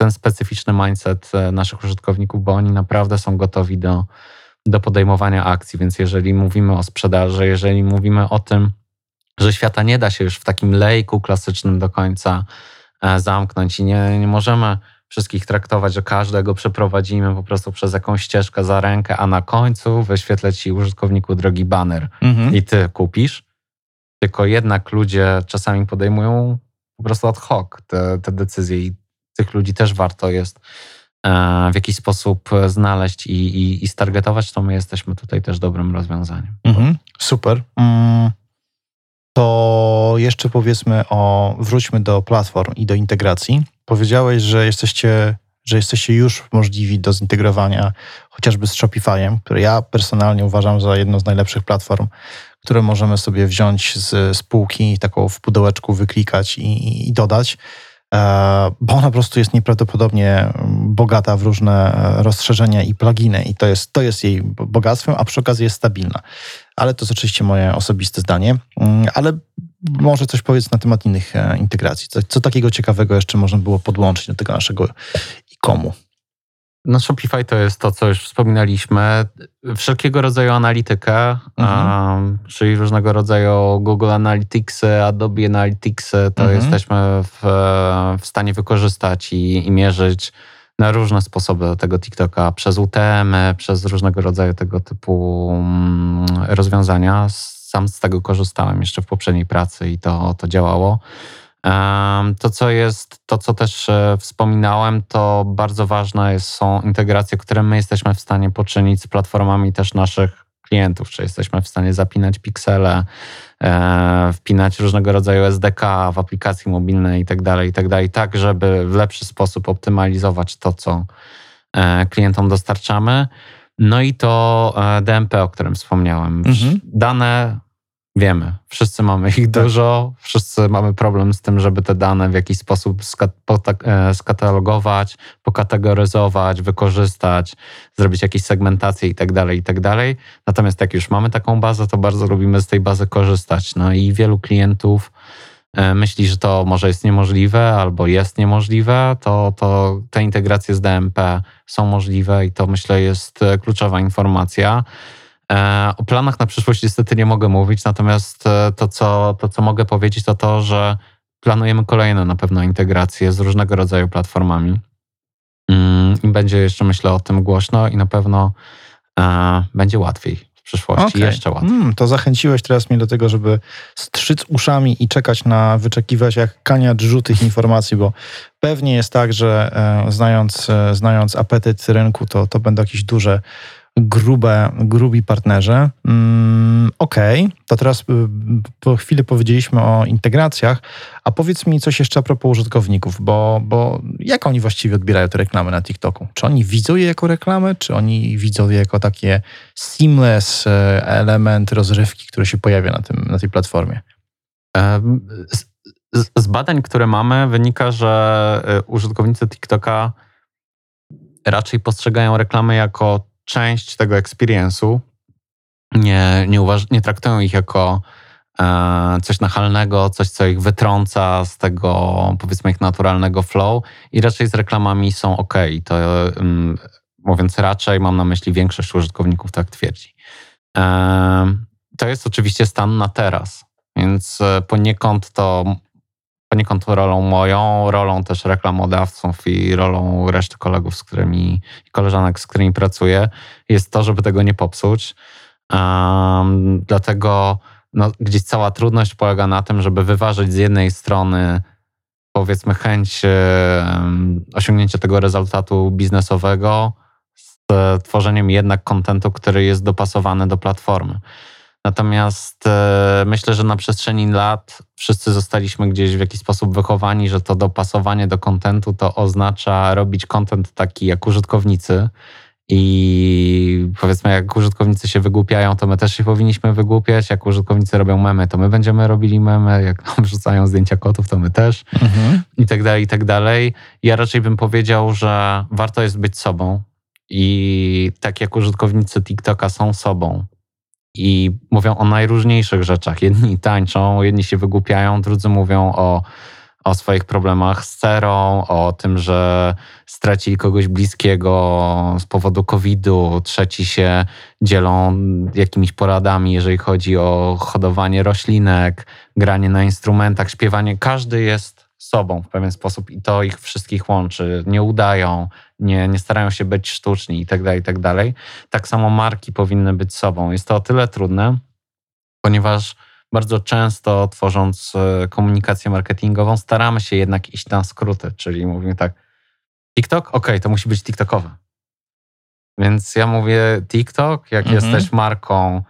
ten specyficzny mindset e, naszych użytkowników, bo oni naprawdę są gotowi do, do podejmowania akcji. Więc jeżeli mówimy o sprzedaży, jeżeli mówimy o tym, że świata nie da się już w takim lejku klasycznym do końca e, zamknąć i nie, nie możemy wszystkich traktować, że każdego przeprowadzimy po prostu przez jakąś ścieżkę za rękę, a na końcu wyświetlę ci użytkowniku drogi banner Mhm. i ty kupisz. Tylko jednak ludzie czasami podejmują po prostu ad hoc te, te decyzje i tych ludzi też warto jest w jakiś sposób znaleźć i, i, i stargetować, to my jesteśmy tutaj też dobrym rozwiązaniem. Mhm. Super. Mm, To jeszcze powiedzmy o, wróćmy do platform i do integracji. Powiedziałeś, że jesteście, że jesteście już możliwi do zintegrowania chociażby z Shopifyem, który ja personalnie uważam za jedną z najlepszych platform, które możemy sobie wziąć z spółki, taką w pudełeczku wyklikać i, i dodać, e, bo ona po prostu jest nieprawdopodobnie bogata w różne e, rozszerzenia i pluginy i to jest, to jest jej bogactwem, a przy okazji jest stabilna. Ale to jest oczywiście moje osobiste zdanie. Mm, Ale może coś powiedz na temat innych e, integracji. Co, co takiego ciekawego jeszcze można było podłączyć do tego naszego e-comu? No Shopify to jest to, co już wspominaliśmy. Wszelkiego rodzaju analitykę, Mhm. um, czyli różnego rodzaju Google Analyticsy, Adobe Analyticsy, to Mhm. jesteśmy w, w stanie wykorzystać i, i mierzyć na różne sposoby tego TikToka, przez UTM, przez różnego rodzaju tego typu mm, rozwiązania. Sam z tego korzystałem jeszcze w poprzedniej pracy i to, to działało. To, co jest, to, co też e, wspominałem, to bardzo ważne są integracje, które my jesteśmy w stanie poczynić z platformami też naszych klientów, czy jesteśmy w stanie zapinać piksele, e, wpinać różnego rodzaju SDK w aplikacji mobilnej i tak dalej, i tak tak, żeby w lepszy sposób optymalizować to, co e, klientom dostarczamy. No i to DMP, o którym wspomniałem. Mhm. Dane Wiemy, wszyscy mamy ich Tak. dużo, wszyscy mamy problem z tym, żeby te dane w jakiś sposób e, skatalogować, pokategoryzować, wykorzystać, zrobić jakieś segmentacje i tak dalej, i tak dalej. Natomiast jak już mamy taką bazę, to bardzo lubimy z tej bazy korzystać. No i wielu klientów e, myśli, że to może jest niemożliwe albo jest niemożliwe, to, to te integracje z DMP są możliwe i to myślę jest e, kluczowa informacja. E, O planach na przyszłość niestety nie mogę mówić, natomiast e, to co, to, co mogę powiedzieć, to to, że planujemy kolejne na pewno integracje z różnego rodzaju platformami. Mm, I będzie jeszcze, myślę, o tym głośno i na pewno e, będzie łatwiej w przyszłości, Okej. jeszcze łatwiej. Mm, to zachęciłeś teraz mnie do tego, żeby strzyc uszami i czekać na, wyczekiwać jak kania drżu tych informacji, bo pewnie jest tak, że e, znając, e, znając apetyt rynku, to, to będą jakieś duże, grube, grubi partnerzy. Mm, Okej, to teraz y, po chwili powiedzieliśmy o integracjach, a powiedz mi coś jeszcze a propos użytkowników, bo, bo jak oni właściwie odbierają te reklamy na TikToku? Czy oni widzą je jako reklamę, czy oni widzą je jako takie seamless e, element rozrywki, który się pojawia na, tym, na tej platformie? Z badań, które mamy, wynika, że y, użytkownicy TikToka raczej postrzegają reklamy jako część tego experience'u. Nie, nie, uważ, nie traktują ich jako e, coś nachalnego, coś, co ich wytrąca z tego, powiedzmy, ich naturalnego flow i raczej z reklamami są ok. To ym, mówiąc raczej, mam na myśli większość użytkowników tak twierdzi. Em, to jest oczywiście stan na teraz, więc e, poniekąd to poniekąd rolą moją, rolą też reklamodawców i rolą reszty kolegów, z którymi i koleżanek, z którymi pracuję, jest to, żeby tego nie popsuć. Um, dlatego no, gdzieś cała trudność polega na tym, żeby wyważyć z jednej strony powiedzmy chęć em, osiągnięcia tego rezultatu biznesowego z tworzeniem jednak kontentu, który jest dopasowany do platformy. Natomiast e, myślę, że na przestrzeni lat wszyscy zostaliśmy gdzieś w jakiś sposób wychowani, że to dopasowanie do kontentu to oznacza robić kontent taki jak użytkownicy. I powiedzmy, jak użytkownicy się wygłupiają, to my też się powinniśmy wygłupiać. Jak użytkownicy robią memy, to my będziemy robili memy. Jak nam wrzucają zdjęcia kotów, to my też i tak dalej, i tak dalej. Ja raczej bym powiedział, że warto jest być sobą i tak jak użytkownicy TikToka są sobą i mówią o najróżniejszych rzeczach. Jedni tańczą, jedni się wygłupiają, drudzy mówią o, o swoich problemach z cerą, o tym, że stracili kogoś bliskiego z powodu COVID-u, trzeci się dzielą jakimiś poradami, jeżeli chodzi o hodowanie roślinek, granie na instrumentach, śpiewanie. Każdy jest sobą w pewien sposób i to ich wszystkich łączy. Nie udają, nie, nie starają się być sztuczni i tak dalej, i tak dalej. Tak samo marki powinny być sobą. Jest to o tyle trudne, ponieważ bardzo często tworząc e, komunikację marketingową staramy się jednak iść na skróty, czyli mówimy tak, TikTok? Okej, to musi być TikTokowe. Więc ja mówię TikTok, jak Mhm. jesteś marką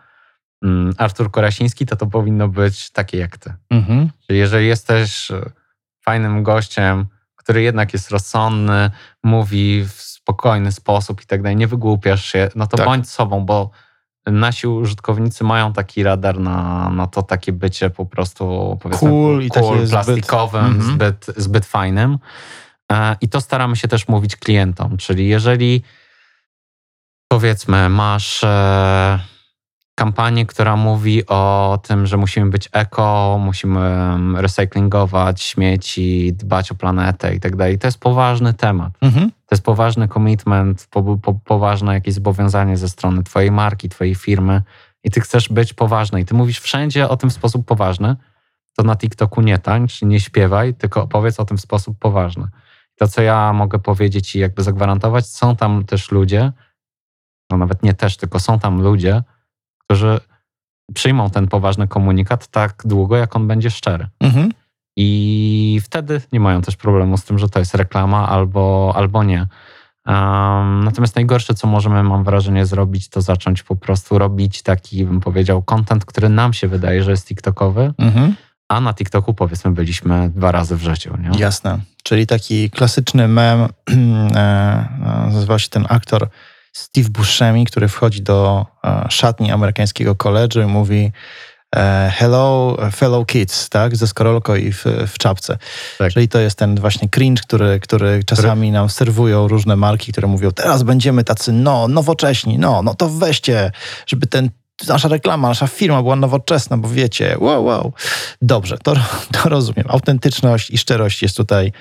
mm, Artur Korasiński, to to powinno być takie jak ty. Mhm. Czyli jeżeli jesteś e, fajnym gościem, który jednak jest rozsądny, mówi w spokojny sposób i tak dalej, nie wygłupiasz się, no to Tak. bądź sobą, bo nasi użytkownicy mają taki radar na, na to takie bycie po prostu powiedzmy Cool i takie zbyt- plastikowym, Mhm. zbyt, zbyt fajnym. E, I to staramy się też mówić klientom, czyli jeżeli powiedzmy masz e, kampanię, która mówi o tym, że musimy być eko, musimy em, recyklingować śmieci, dbać o planetę i tak dalej. To jest poważny temat. Mhm. To jest poważny commitment, po, po, poważne jakieś zobowiązanie ze strony twojej marki, twojej firmy i ty chcesz być poważny i ty mówisz wszędzie o tym w sposób poważny, to na TikToku nie tańcz, nie śpiewaj, tylko opowiedz o tym w sposób poważny. To, co ja mogę powiedzieć i jakby zagwarantować, są tam też ludzie, no nawet nie też, tylko są tam ludzie, którzy przyjmą ten poważny komunikat tak długo, jak on będzie szczery. Mhm. I wtedy nie mają też problemu z tym, że to jest reklama albo, albo nie. Um, natomiast najgorsze, co możemy, mam wrażenie, zrobić, to zacząć po prostu robić taki, bym powiedział, content, który nam się wydaje, że jest TikTokowy, Mhm. a na TikToku powiedzmy byliśmy dwa razy w życiu. Nie? Jasne. Czyli taki klasyczny mem, e, e, nazywa się ten aktor Steve Buscemi, który wchodzi do e, szatni amerykańskiego koledżu i mówi e, hello fellow kids, tak? Ze skorolką i w, w czapce. Tak. Czyli to jest ten właśnie cringe, który, który czasami nam serwują różne marki, które mówią, teraz będziemy tacy, no, nowocześni, no, no to weźcie, żeby ten nasza reklama, nasza firma była nowoczesna, bo wiecie, wow, wow. Dobrze, to, to rozumiem. Autentyczność i szczerość jest tutaj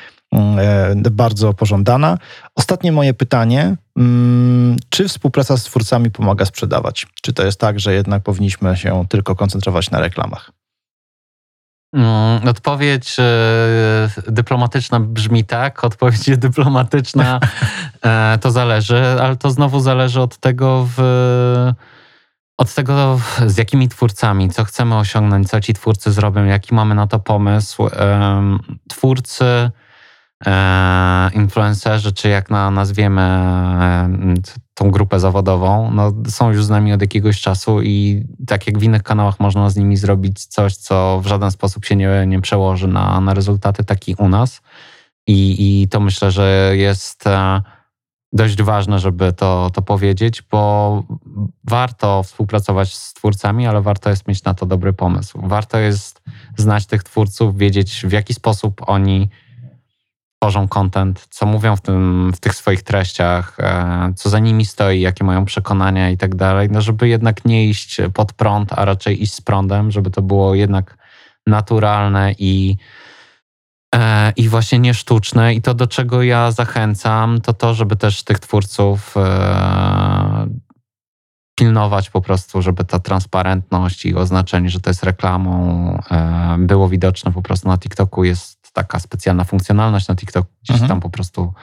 bardzo pożądana. Ostatnie moje pytanie. Mm, Czy współpraca z twórcami pomaga sprzedawać? Czy to jest tak, że jednak powinniśmy się tylko koncentrować na reklamach? Mm, Odpowiedź e, dyplomatyczna brzmi tak, odpowiedź dyplomatyczna e, to zależy, ale to znowu zależy od tego, w, od tego z jakimi twórcami, co chcemy osiągnąć, co ci twórcy zrobią, jaki mamy na to pomysł. Twórcy, e, influencerzy, czy jak na, nazwiemy e, tą grupę zawodową, no, są już z nami od jakiegoś czasu i tak jak w innych kanałach można z nimi zrobić coś, co w żaden sposób się nie, nie przełoży na, na rezultaty, tak i u nas. I, I to myślę, że jest e, dość ważne, żeby to, to powiedzieć, bo warto współpracować z twórcami, ale warto jest mieć na to dobry pomysł. Warto jest znać tych twórców, wiedzieć w jaki sposób oni tworzą content, co mówią w, tym, w tych swoich treściach, e, co za nimi stoi, jakie mają przekonania i tak dalej, no żeby jednak nie iść pod prąd, a raczej iść z prądem, żeby to było jednak naturalne i, e, i właśnie nie sztuczne. I to, do czego ja zachęcam, to to, żeby też tych twórców e, pilnować po prostu, żeby ta transparentność i oznaczenie, że to jest reklamą, było widoczne po prostu na TikToku. Jest taka specjalna funkcjonalność na TikTok, gdzie się Mhm. tam po prostu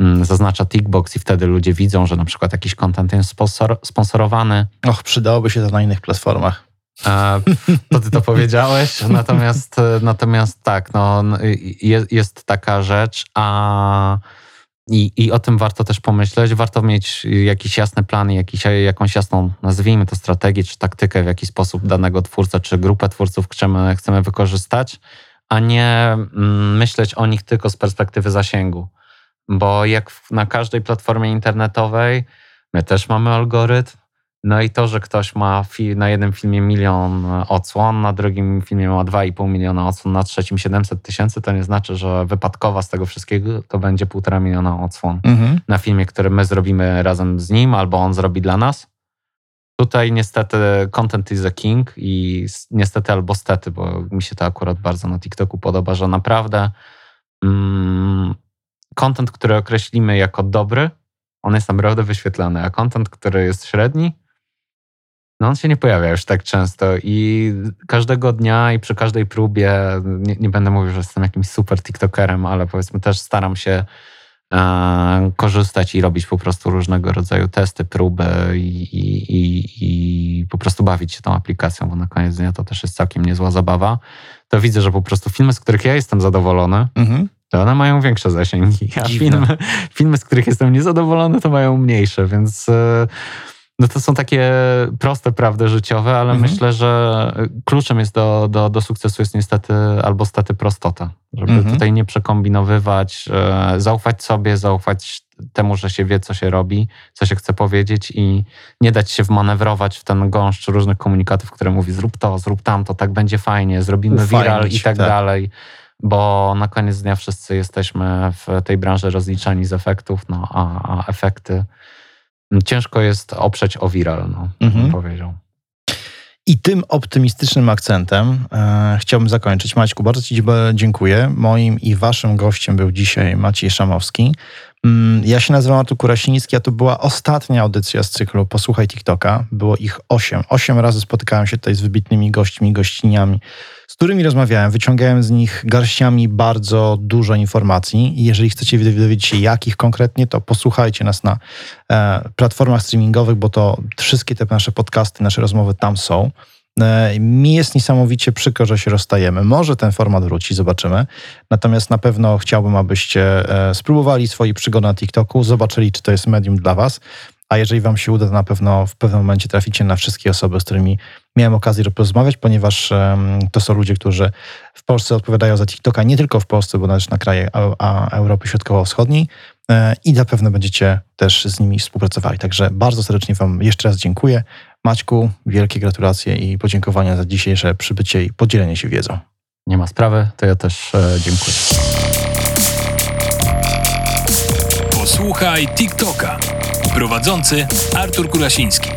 mm, zaznacza tickbox i wtedy ludzie widzą, że na przykład jakiś content jest sponsor, sponsorowany. Och, przydałoby się to na innych platformach. E, To ty to powiedziałeś. Natomiast, e, natomiast tak, no, jest, jest taka rzecz, a i, i o tym warto też pomyśleć. Warto mieć jakiś jasny plan, i jakiś, jakąś jasną, nazwijmy to strategię, czy taktykę, w jaki sposób danego twórcę, czy grupę twórców chcemy, chcemy wykorzystać, a nie mm, myśleć o nich tylko z perspektywy zasięgu. Bo jak na każdej platformie internetowej, my też mamy algorytm, no i to, że ktoś ma na jednym filmie milion e, odsłon, na drugim filmie ma 2,5 miliona odsłon, na trzecim 700 tysięcy, to nie znaczy, że wypadkowa z tego wszystkiego to będzie 1,5 miliona odsłon. Mhm. Na filmie, który my zrobimy razem z nim, albo on zrobi dla nas. Tutaj niestety content is a king i niestety albo stety, bo mi się to akurat bardzo na TikToku podoba, że naprawdę mm, content, który określimy jako dobry, on jest naprawdę wyświetlany, a content, który jest średni, no on się nie pojawia już tak często i każdego dnia i przy każdej próbie, nie, nie będę mówił, że jestem jakimś super TikTokerem, ale powiedzmy też staram się korzystać i robić po prostu różnego rodzaju testy, próby i, i, i, i po prostu bawić się tą aplikacją, bo na koniec dnia to też jest całkiem niezła zabawa. To widzę, że po prostu filmy, z których ja jestem zadowolony, Mhm. to one mają większe zasięgi, a Dziwne. filmy, filmy, z których jestem niezadowolony, to mają mniejsze, więc e, no to są takie proste prawdy życiowe, ale Mhm. myślę, że kluczem jest do, do, do sukcesu jest niestety albo stety prostota, żeby Mhm. tutaj nie przekombinowywać, e, zaufać sobie, zaufać temu, że się wie, co się robi, co się chce powiedzieć i nie dać się wmanewrować w ten gąszcz różnych komunikatów, które mówi zrób to, zrób tamto, tak będzie fajnie, zrobimy Ufajnić, viral i tak, tak. dalej bo na koniec dnia wszyscy jesteśmy w tej branży rozliczani z efektów, no, a, a efekty ciężko jest oprzeć o viral, no, tak Mhm. bym powiedział. I tym optymistycznym akcentem e, chciałbym zakończyć. Maćku, bardzo Ci dziękuję. Moim i Waszym gościem był dzisiaj Maciej Szamowski. Mm, Ja się nazywam Artur Kurasiński, a to była ostatnia audycja z cyklu Posłuchaj TikToka. Było ich osiem. Osiem razy spotykałem się tutaj z wybitnymi gośćmi gościniami, którymi rozmawiałem. Wyciągałem z nich garściami bardzo dużo informacji. Jeżeli chcecie dowiedzieć się, jakich konkretnie, to posłuchajcie nas na e, platformach streamingowych, bo to wszystkie te nasze podcasty, nasze rozmowy tam są. E, Mi jest niesamowicie przykro, że się rozstajemy. Może ten format wróci, zobaczymy. Natomiast na pewno chciałbym, abyście e, spróbowali swojej przygody na TikToku, zobaczyli, czy to jest medium dla Was. A jeżeli Wam się uda, to na pewno w pewnym momencie traficie na wszystkie osoby, z którymi miałem okazję porozmawiać, ponieważ em, to są ludzie, którzy w Polsce odpowiadają za TikToka, nie tylko w Polsce, bo też na kraje Eu- a Europy Środkowo-Wschodniej e, i na pewno będziecie też z nimi współpracowali. Także bardzo serdecznie Wam jeszcze raz dziękuję. Maćku, wielkie gratulacje i podziękowania za dzisiejsze przybycie i podzielenie się wiedzą. Nie ma sprawy, to ja też e, dziękuję. Posłuchaj TikToka. Prowadzący Artur Kurasiński.